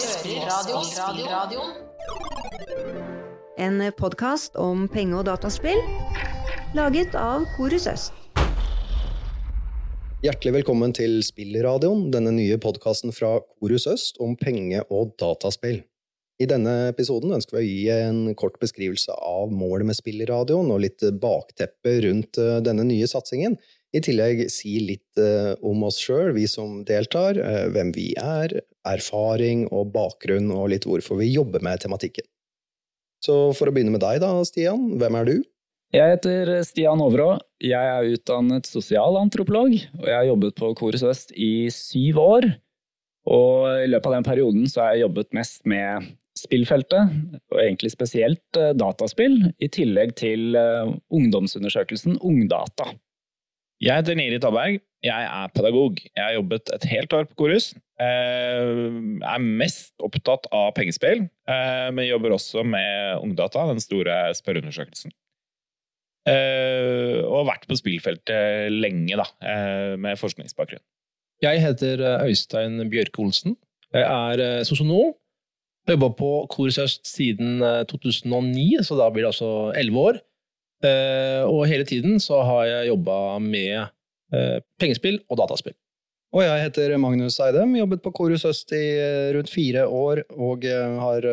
Spillradioen. En podkast om penge- og dataspill laget av Korus Øst. Hjertelig velkommen til Spillradioen, denne nye podkasten fra Korus Øst om penge- og dataspill. I denne episoden ønsker vi å gi en kort beskrivelse av målet med Spillradioen og litt bakteppe rundt eh, denne nye satsingen. I tillegg si litt eh, om oss sjøl, vi som deltar, eh, hvem vi er, erfaring og bakgrunn, og litt hvorfor vi jobber med tematikken. Så for å begynne med deg, da, Stian. Hvem er du? Jeg heter Stian Overå. Jeg er utdannet sosialantropolog, og jeg har jobbet på Korus Øst i syv år. Og i løpet av den perioden så har jeg jobbet mest med spillfeltet, og egentlig spesielt eh, dataspill, i tillegg til ungdomsundersøkelsen Ungdata. Jeg heter Niri Taberg. Jeg er pedagog. Jeg har jobbet et helt år på Korus. Jeg er mest opptatt av pengespill, eh, men jobber også med Ungdata, den store spørreundersøkelsen. Eh, og har vært på spillfeltet lenge, da, eh, med forskningsbakgrunn. Jeg heter Øystein Bjørke-Olsen. Jeg er sosionom. Har jobba på Korus Øst siden 2009, så da blir det altså elleve år. Og hele tiden så har jeg jobba med pengespill og dataspill. Og jeg heter Magnus Eidem, jobbet på Korus Øst i uh, rundt fire år, og har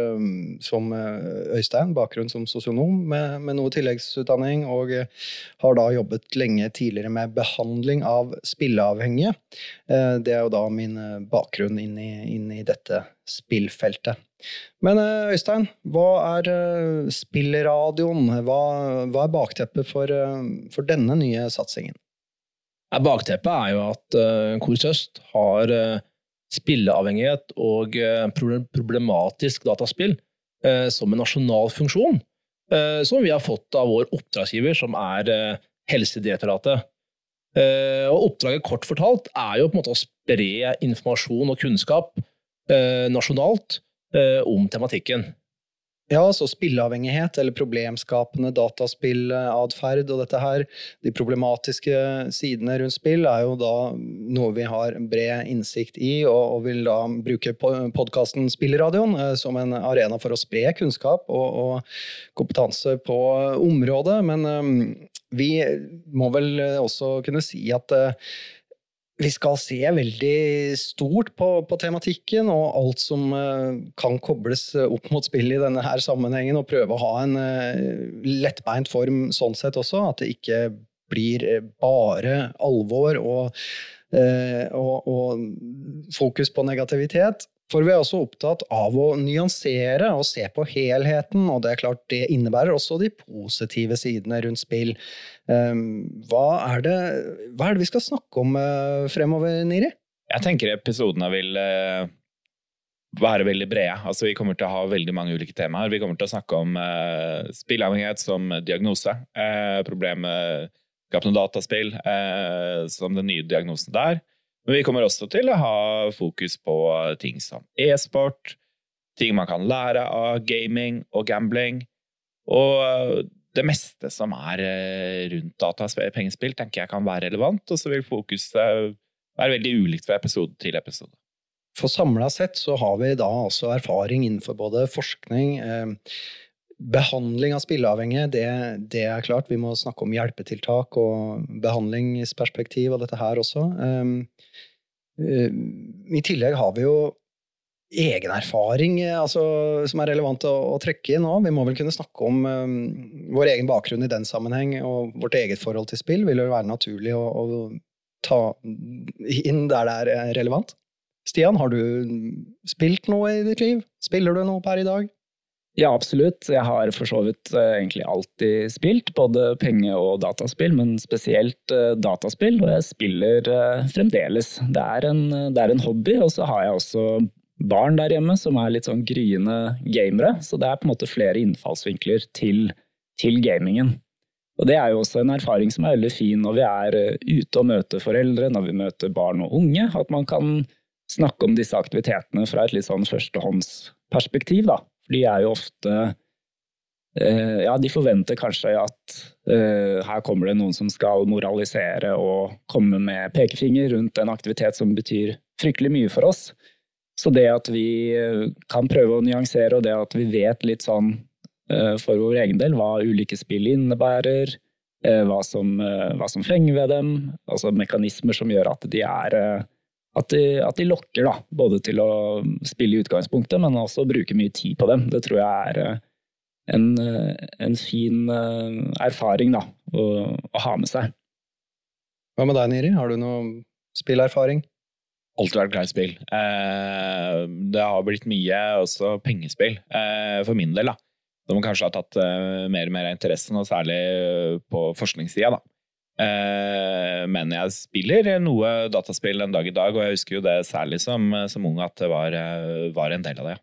som Øystein bakgrunn som sosionom med, med, noe tilleggsutdanning, og har da jobbet lenge tidligere med behandling av spilleavhengige. det er jo da min bakgrunn inn i, inn i dette spillfeltet. Men eh, Øystein, hva er eh, spillradioen? Hva, hva er bakteppet for, eh, for, denne nye satsingen? Bakteppet er jo at uh, Kor Øst har uh, spilleavhengighet og uh, problematisk dataspill uh, som en nasjonal funksjon, som vi har fått av vår oppdragsgiver, som er Helsedirektoratet. og Oppdraget kort fortalt er jo på en måte å spre informasjon og kunnskap nasjonalt eh, om tematikken. Ja, så spilleavhengighet eller problemskapende dataspillatferd og dette her, de problematiske sidene rundt spill, er jo da noe vi har bred innsikt i, og, og vil da bruke podkasten Spilleradioen eh, som en arena for å spre kunnskap og, og kompetanse på området. Men um, vi må vel også kunne si at uh, vi skal se veldig stort på, på, tematikken og alt som uh, kan kobles opp mot spillet i denne her sammenhengen, og prøve å ha en uh, lettbeint form sånn sett også. At det ikke blir bare alvor og, og, og fokus på negativitet. For vi er også opptatt av å nyansere og se på helheten, og det er klart det innebærer også de positive sidene rundt spill. Ehm, hva er det, hva er det vi skal snakke om eh, fremover, Niri? Jeg tenker episodene vil eh, være veldig brede. Altså, vi kommer til å ha veldig mange ulike temaer. Vi kommer til å snakke om uh, spilleavhengighet som diagnose. Uh, Problemskapende dataspill uh, som den nye diagnosen der. Men vi kommer også til å ha fokus på ting som e-sport, ting man kan lære av gaming og gambling. Og det meste som er eh, rundt datapengespill, tenker jeg kan være relevant. Og så vil fokuset være veldig ulikt fra episode til episode. For samla sett så har vi da også erfaring innenfor både forskning, eh, behandling av spilleavhengige. Det, det, er klart, vi må snakke om hjelpetiltak og behandlingsperspektiv og dette her også. Um, Eh, I tillegg har vi jo egen erfaring eh, altså, som er relevant å, å, trekke inn nå. Vi må vel kunne snakke om um, vår egen bakgrunn i den sammenheng, og vårt eget forhold til spill vil jo være naturlig å, å ta inn der det er relevant. Stian, har du spilt noe i ditt liv? Spiller du noe per i dag? Ja, absolutt. Jeg har for så vidt uh, egentlig alltid spilt, både penge- og dataspill, men spesielt uh, dataspill. Og jeg spiller uh, fremdeles. Det er, en, det er en hobby, og så har jeg også barn der hjemme som er litt sånn gryende gamere. Så det er på en måte flere innfallsvinkler til, til gamingen. Og det er jo også en erfaring som er veldig fin når vi er ute og møter foreldre, når vi møter barn og unge, at man kan snakke om disse aktivitetene fra et litt sånn førstehåndsperspektiv, da. De er jo ofte eh, Ja, de forventer kanskje at uh, her kommer det noen som skal moralisere og komme med pekefinger rundt en aktivitet som betyr fryktelig mye for oss. Så det at vi kan prøve å nyansere, og det at vi vet litt sånn for vår egen del hva ulike spill innebærer, hva som, hva som fenger ved dem, altså mekanismer som gjør at de er at de, at de, lokker, da. Både til å spille i utgangspunktet, men også bruke mye tid på dem. Det tror jeg er eh, en, eh, en fin eh, erfaring da, å, å, ha med seg. Hva med deg, Niri? Har du noe spillerfaring? Alltid vært glad i spill. det har blitt mye også pengespill, for min del. da. Som kanskje har tatt mer og mer av interessen, og særlig på forskningssida. Eh, men jeg spiller noe dataspill en dag i dag, og jeg husker jo det særlig som, som ung at det var, eh, var, en del av det.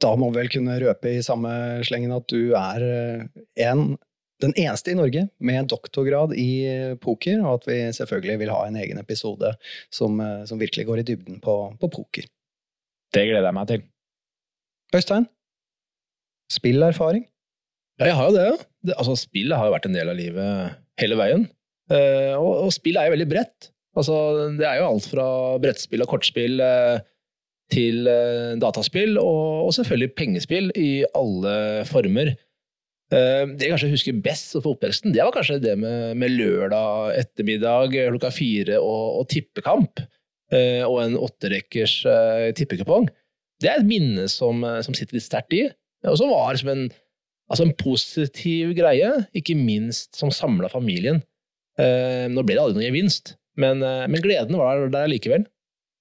Da må vi vel kunne røpe i samme slengen at du er eh, en, den eneste i Norge med doktorgrad i poker, og at vi selvfølgelig vil ha en egen episode som, som virkelig går i dybden på, på poker. Det gleder jeg meg til. Øystein, spillerfaring? Ja, jeg har jo det. det altså, spillet har jo vært en del av livet hele veien. Uh, og, og spill er jo veldig bredt. Altså, det er jo alt fra brettspill og kortspill uh, til uh, dataspill, og, og, selvfølgelig pengespill i alle former. det jeg kanskje husker best for oppveksten, det var kanskje det med, med lørdag ettermiddag klokka fire og, og tippekamp. og en åtterekkers tippekupong. Det er et minne som, som sitter litt sterkt i. Og som var som en Altså en positiv greie, ikke minst som samla familien. Eh, nå ble det aldri noen gevinst, men, eh, men gleden var der likevel.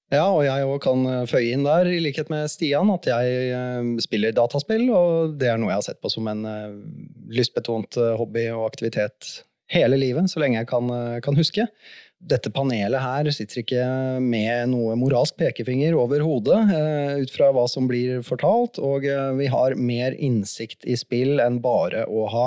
Ja, og jeg òg kan eh, føye inn der, i likhet med Stian, at jeg eh, spiller dataspill, og det er noe jeg har sett på som en eh, lystbetont hobby og aktivitet hele livet, så lenge jeg kan, kan huske dette panelet her sitter ikke med noe moralsk pekefinger over hodet eh, ut fra hva som blir fortalt, og eh, vi har mer innsikt i spill enn bare å ha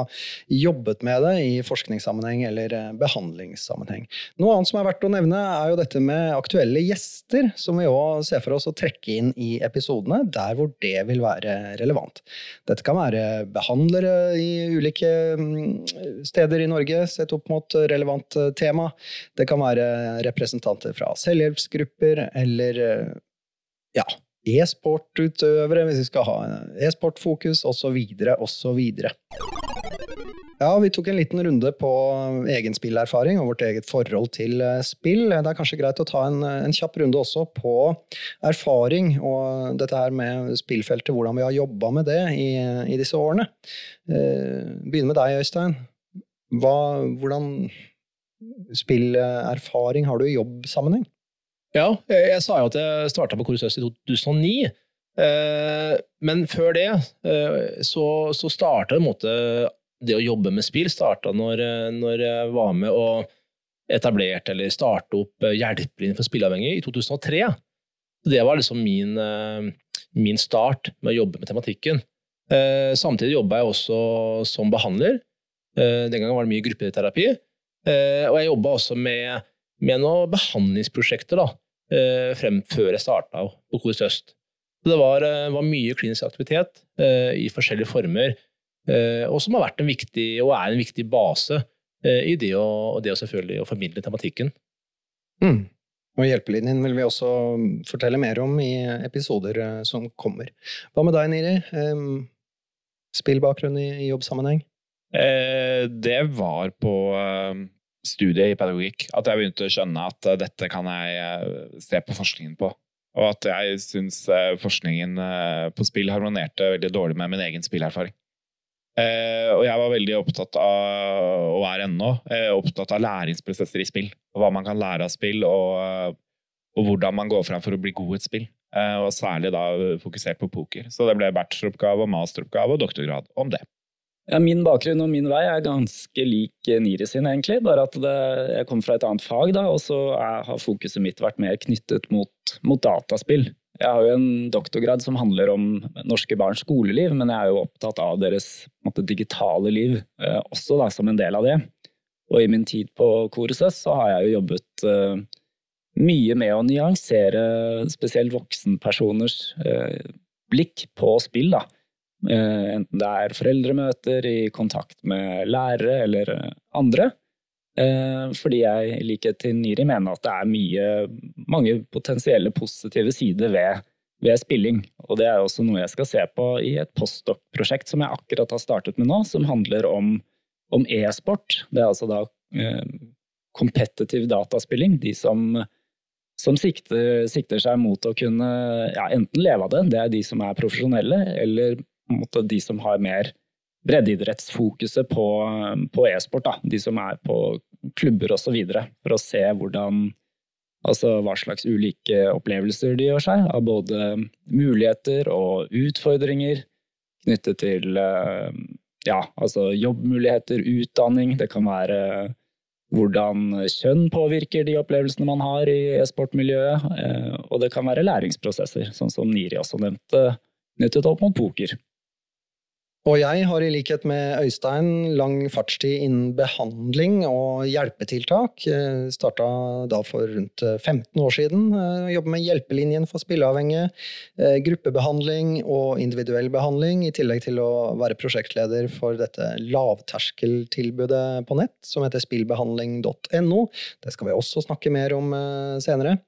jobbet med det i forskningssammenheng eller eh, behandlingssammenheng. Noe annet som er verdt å nevne, er jo dette med aktuelle gjester, som vi òg ser for oss å trekke inn i episodene der hvor det vil være relevant. Dette kan være behandlere i ulike mm, steder i Norge sett opp mot relevant tema. Det kan være representanter fra selvhjelpsgrupper eller ja, e-sportutøvere, hvis vi skal ha e-sportfokus, osv., osv. Ja, vi tok en liten runde på egen spillerfaring og vårt eget forhold til eh, spill. Det er kanskje greit å ta en, en kjapp runde også på erfaring og dette her med spillfeltet, hvordan vi har jobba med det i, i disse årene. Eh, med deg, Øystein. Hva, hvordan spillerfaring har du i jobbsammenheng? Ja, jeg sa jo at jeg starta på Korus Øst i 2009. Eh, men før det eh, så, så starta det å jobbe med spill starta når, når jeg var med og etablerte eller starte opp Hjelpelinjen for spilleavhengige i 2003. Det var liksom min, min start med å jobbe med tematikken. Eh, samtidig jobba jeg også som behandler. Den gangen var det mye gruppeterapi. Eh, og jeg jobba også med, med, noen behandlingsprosjekter da, eh, frem før jeg starta på KOS Øst. Det var, eh, var, mye klinisk aktivitet i forskjellige former, og som har vært en viktig, og er en viktig base i det å, det å selvfølgelig å formidle tematikken. Mm. Og Hjelpelinjen vil vi også fortelle mer om i episoder som kommer. Hva med deg, Niri? Spillbakgrunn i jobbsammenheng? Eh, det var på eh, studiet i pedagogikk at jeg begynte å skjønne at eh, dette kan jeg se på forskningen på. Og at jeg syns forskningen på spill harmonerte veldig dårlig med min egen spillerfaring. og jeg var veldig opptatt av, og er ennå, opptatt av læringsprosesser i spill. Og hva man kan lære av spill, og, og hvordan man går fram for å bli god i et spill. og særlig da fokusert på poker. Så det ble bacheloroppgave, masteroppgave og doktorgrad om det. Ja, min bakgrunn og min vei er ganske lik Niri sin, egentlig. Bare at det, jeg kommer fra et annet fag, da, og så er, har fokuset mitt vært mer knyttet mot, mot, dataspill. Jeg har jo en doktorgrad som handler om norske barns skoleliv, men jeg er jo opptatt av deres måte, digitale liv eh, også, da, som en del av det. Og i min tid på Koresøs så har jeg jo jobbet eh, mye med å nyansere spesielt voksenpersoners eh, blikk på spill. da Eh, enten det er foreldremøter i kontakt med lærere eller andre. Eh, fordi jeg i likhet til Niri mener at det er mye, mange potensielle positive sider ved ved spilling. Og det er også noe jeg skal se på i et postdoc-prosjekt som jeg akkurat har startet med nå, som handler om, om e-sport. Det er altså da eh, kompetitiv dataspilling. De som, som sikter, sikter, seg mot å kunne ja, enten leve av det, det er de som er profesjonelle, eller mot de som har mer breddeidrettsfokuset på, på e-sport. De som er på klubber osv. For å se hvordan Altså hva slags ulike opplevelser de gjør seg, av både muligheter og utfordringer knyttet til eh, ja, altså jobbmuligheter, utdanning. Det kan være hvordan kjønn påvirker de opplevelsene man har i e-sportmiljøet. Eh, og det kan være læringsprosesser, sånn som Niri også nevnte, knyttet opp mot poker. Og jeg har i likhet med Øystein lang fartstid innen behandling og hjelpetiltak. Starta da for rundt 15 år siden. Jobber med Hjelpelinjen for spilleavhengige, eh, gruppebehandling og individuell behandling, i tillegg til å være prosjektleder for dette lavterskeltilbudet på nett som heter spillbehandling.no. Det skal vi også snakke mer om eh, senere.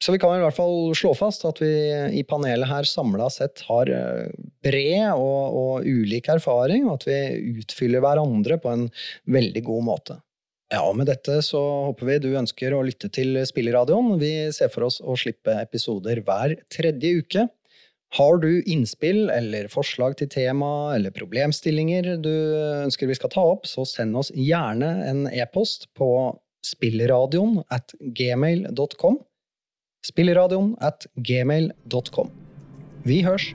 Så vi kan i hvert fall slå fast at vi i panelet her samla sett har eh, bred og, og, ulik erfaring, og at vi utfyller hverandre på en veldig god måte. Ja, og med dette så håper vi du ønsker å lytte til Spilleradioen. Vi ser for oss å slippe episoder hver tredje uke. Har du innspill eller forslag til tema eller problemstillinger du ønsker vi skal ta opp, så send oss gjerne en e-post på spillradioen at gmail.com spillradioen at gmail.com. Vi hørs!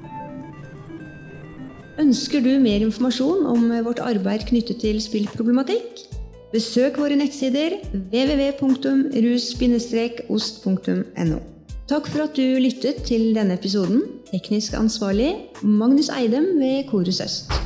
Ønsker du mer informasjon om vårt arbeid knyttet til spillproblematikk? Besøk våre nettsider www.rus-ost.no. Takk for at du lyttet til denne episoden. Teknisk ansvarlig Magnus Eidem ved Korus Øst.